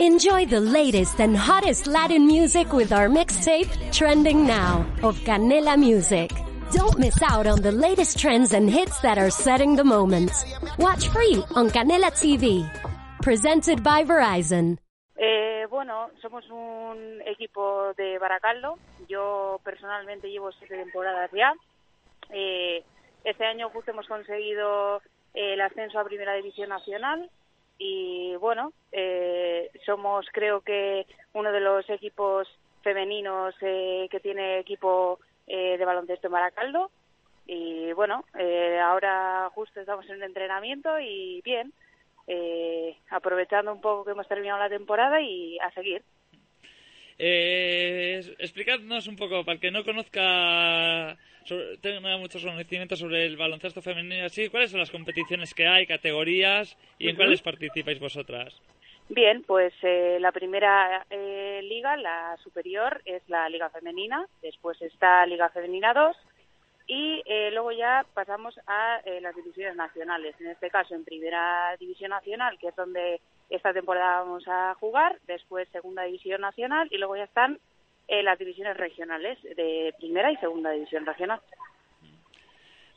Enjoy the latest and hottest Latin music with our mixtape, Trending Now, of Canela Music. Don't miss out on the latest trends and hits that are setting the moment. Watch free on Canela TV. Presented by Verizon. Eh, bueno, somos un equipo de Baracaldo. Yo personalmente llevo siete temporadas ya. Eh, este año justo hemos conseguido eh, el ascenso a Primera División Nacional y bueno, eh, somos creo que uno de los equipos femeninos eh, que tiene equipo eh, de baloncesto en Baracaldo y bueno, eh, ahora justo estamos en un entrenamiento y bien, eh, aprovechando un poco que hemos terminado la temporada y a seguir. Eh, explicadnos un poco, para el que no conozca, sobre, tenga muchos conocimientos sobre el baloncesto femenino, así, ¿cuáles son las competiciones que hay, categorías y en cuáles participáis vosotras? Bien, pues eh, la primera eh, liga, la superior, es la Liga Femenina, después está Liga Femenina 2 y eh, luego ya pasamos a eh, las divisiones nacionales. En este caso, en Primera División Nacional, que es donde esta temporada vamos a jugar, después Segunda División Nacional y luego ya están eh, las divisiones regionales de Primera y Segunda División Regional.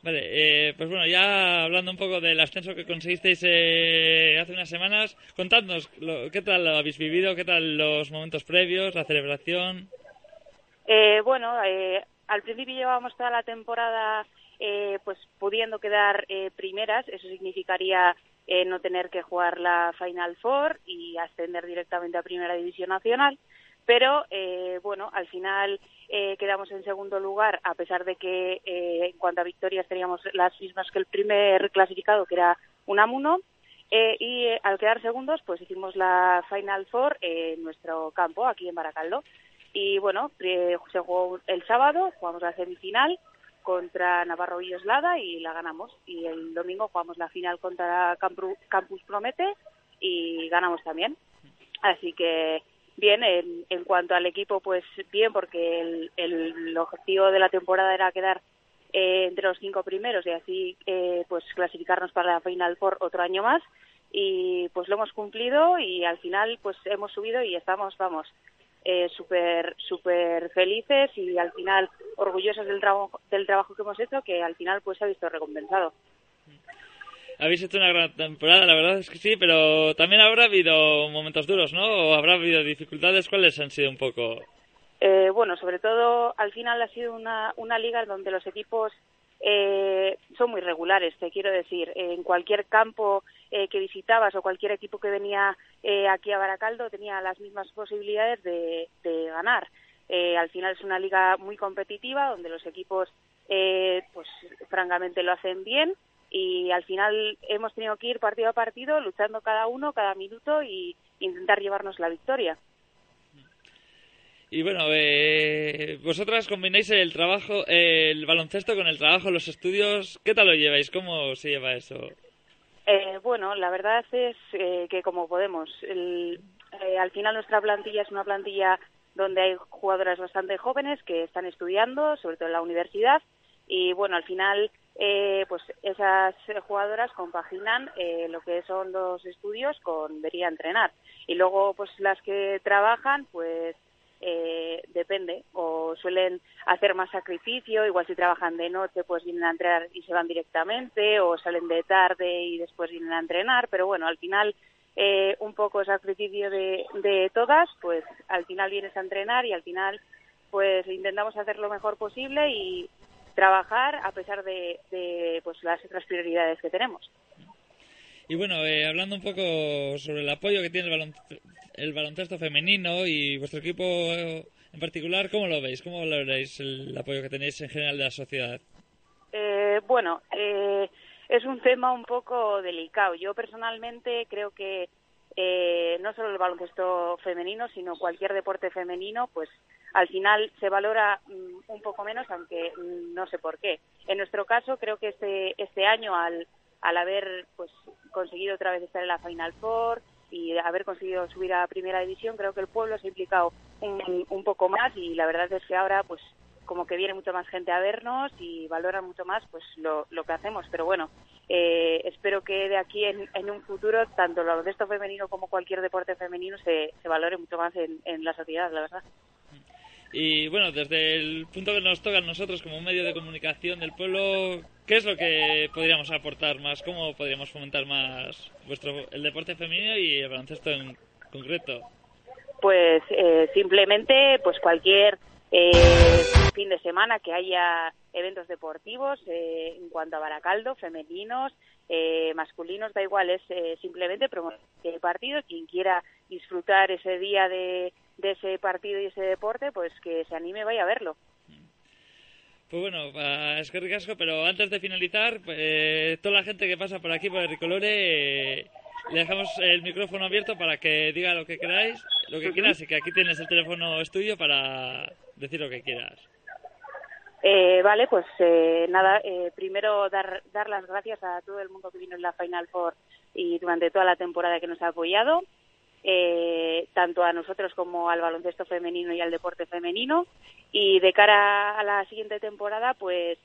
Vale, eh, pues bueno, ya hablando un poco del ascenso que conseguisteis eh, hace unas semanas, contadnos lo- qué tal lo habéis vivido, qué tal los momentos previos, la celebración. Eh, bueno, eh, al principio llevábamos toda la temporada eh, pues pudiendo quedar eh, primeras, eso significaría eh, no tener que jugar la Final Four y ascender directamente a Primera División Nacional, pero eh, bueno, al final eh, quedamos en segundo lugar a pesar de que eh, en cuanto a victorias teníamos las mismas que el primer clasificado, que era Unamuno, eh, y eh, al quedar segundos, pues hicimos la Final Four en nuestro campo, aquí en Baracaldo. Y bueno, se jugó el sábado, jugamos la semifinal contra Navarro Villoslada y la ganamos. Y el domingo jugamos la final contra Campu- Campus Promete y ganamos también. Así que bien, en, en cuanto al equipo, pues bien, porque el, el objetivo de la temporada era quedar eh, entre los cinco primeros y así eh, pues clasificarnos para la Final Four otro año más y pues lo hemos cumplido y al final pues hemos subido y estamos vamos eh, súper súper felices y al final orgullosos del trabajo del trabajo que hemos hecho que al final pues se ha visto recompensado Habéis hecho una gran temporada, la verdad es que sí, pero también habrá habido momentos duros, ¿no? ¿O habrá habido dificultades? ¿Cuáles han sido un poco? Eh, bueno, sobre todo al final ha sido una, una liga en donde los equipos eh, son muy regulares, te quiero decir. En cualquier campo eh, que visitabas o cualquier equipo que venía eh, aquí a Baracaldo tenía las mismas posibilidades de, ganar. Eh, al final es una liga muy competitiva donde los equipos, eh, pues francamente lo hacen bien y al final hemos tenido que ir partido a partido luchando cada uno, cada minuto y intentar llevarnos la victoria. Y bueno, eh, vosotras combináis el trabajo, el baloncesto con el trabajo, los estudios. ¿Qué tal lo lleváis? ¿Cómo se lleva eso? Eh, bueno, la verdad es eh, que como podemos. El- eh, al final nuestra plantilla es una plantilla donde hay jugadoras bastante jóvenes que están estudiando, sobre todo en la universidad, y bueno, al final eh, pues esas jugadoras compaginan eh, lo que son los estudios con venir entrenar. Y luego pues las que trabajan pues eh, depende, o suelen hacer más sacrificio, igual si trabajan de noche pues vienen a entrenar y se van directamente, o salen de tarde y después vienen a entrenar, pero bueno, al final eh, un poco sacrificio de, de todas, pues al final vienes a entrenar y al final pues intentamos hacer lo mejor posible y trabajar a pesar de, de pues las otras prioridades que tenemos. Y bueno, eh, hablando un poco sobre el apoyo que tiene el, el baloncesto femenino y vuestro equipo eh, en particular, ¿cómo lo veis? ¿Cómo valoráis el apoyo que tenéis en general de la sociedad? Eh, bueno, eh, es un tema un poco delicado. Yo personalmente creo que eh, no solo el baloncesto femenino, sino cualquier deporte femenino, pues al final se valora mm, un poco menos, aunque mm, no sé por qué. En nuestro caso, creo que este, este año, al, al haber pues conseguido otra vez estar en la Final Four y haber conseguido subir a Primera División, creo que el pueblo se ha implicado un, un poco más y la verdad es que ahora, pues como que viene mucha más gente a vernos y valoran mucho más pues lo, lo que hacemos. Pero bueno, eh, espero que de aquí en, en, un futuro tanto el baloncesto femenino como cualquier deporte femenino se, se valore mucho más en, en la sociedad, la verdad. Y bueno, desde el punto que nos toca a nosotros como medio de comunicación del pueblo, ¿qué es lo que podríamos aportar más? ¿Cómo podríamos fomentar más vuestro el deporte femenino y el baloncesto en concreto? Pues eh, simplemente, pues cualquier eh, fin de semana que haya eventos deportivos eh, en cuanto a Baracaldo, femeninos, eh, masculinos, da igual, es eh, simplemente promover el partido. Quien quiera disfrutar ese día de, de ese partido y ese deporte, pues que se anime, vaya a verlo. Pues bueno, es que ricasco, pero antes de finalizar, pues, toda la gente que pasa por aquí, por el Ricolore, eh, le dejamos el micrófono abierto para que diga lo que queráis, lo que quieras, y que aquí tienes el teléfono estudio para decir lo que quieras. Eh, vale, pues eh, nada, eh, primero dar, dar las gracias a todo el mundo que vino en la Final Four y durante toda la temporada que nos ha apoyado, eh, tanto a nosotros como al baloncesto femenino y al deporte femenino. Y de cara a la siguiente temporada, pues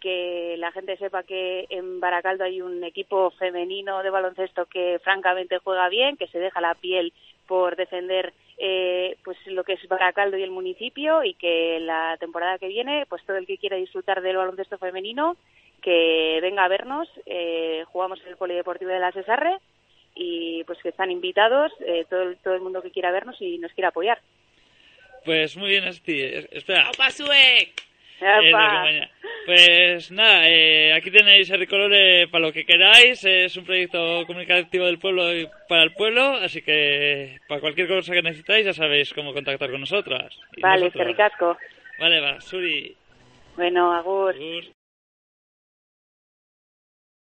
que la gente sepa que en Baracaldo hay un equipo femenino de baloncesto que francamente juega bien, que se deja la piel por defender eh, pues lo que es Baracaldo y el municipio y que la temporada que viene pues todo el que quiera disfrutar del baloncesto femenino que venga a vernos eh, jugamos en el polideportivo de la Cesarre y pues que están invitados eh, todo, el, todo el mundo que quiera vernos y nos quiera apoyar pues muy bien Asti espera ¡Opa, sube! Eh, pues nada, eh, aquí tenéis el Ricolore para lo que queráis. Es un proyecto comunicativo del pueblo y para el pueblo, así que para cualquier cosa que necesitáis ya sabéis cómo contactar con nosotras. Vale, nosotros. ricasco. Vale, va, Suri. Bueno, agur. agur.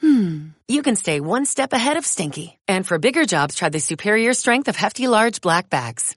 hmm, you can stay one step ahead of stinky. And for bigger jobs, try the superior strength of Hefty Large Black Bags.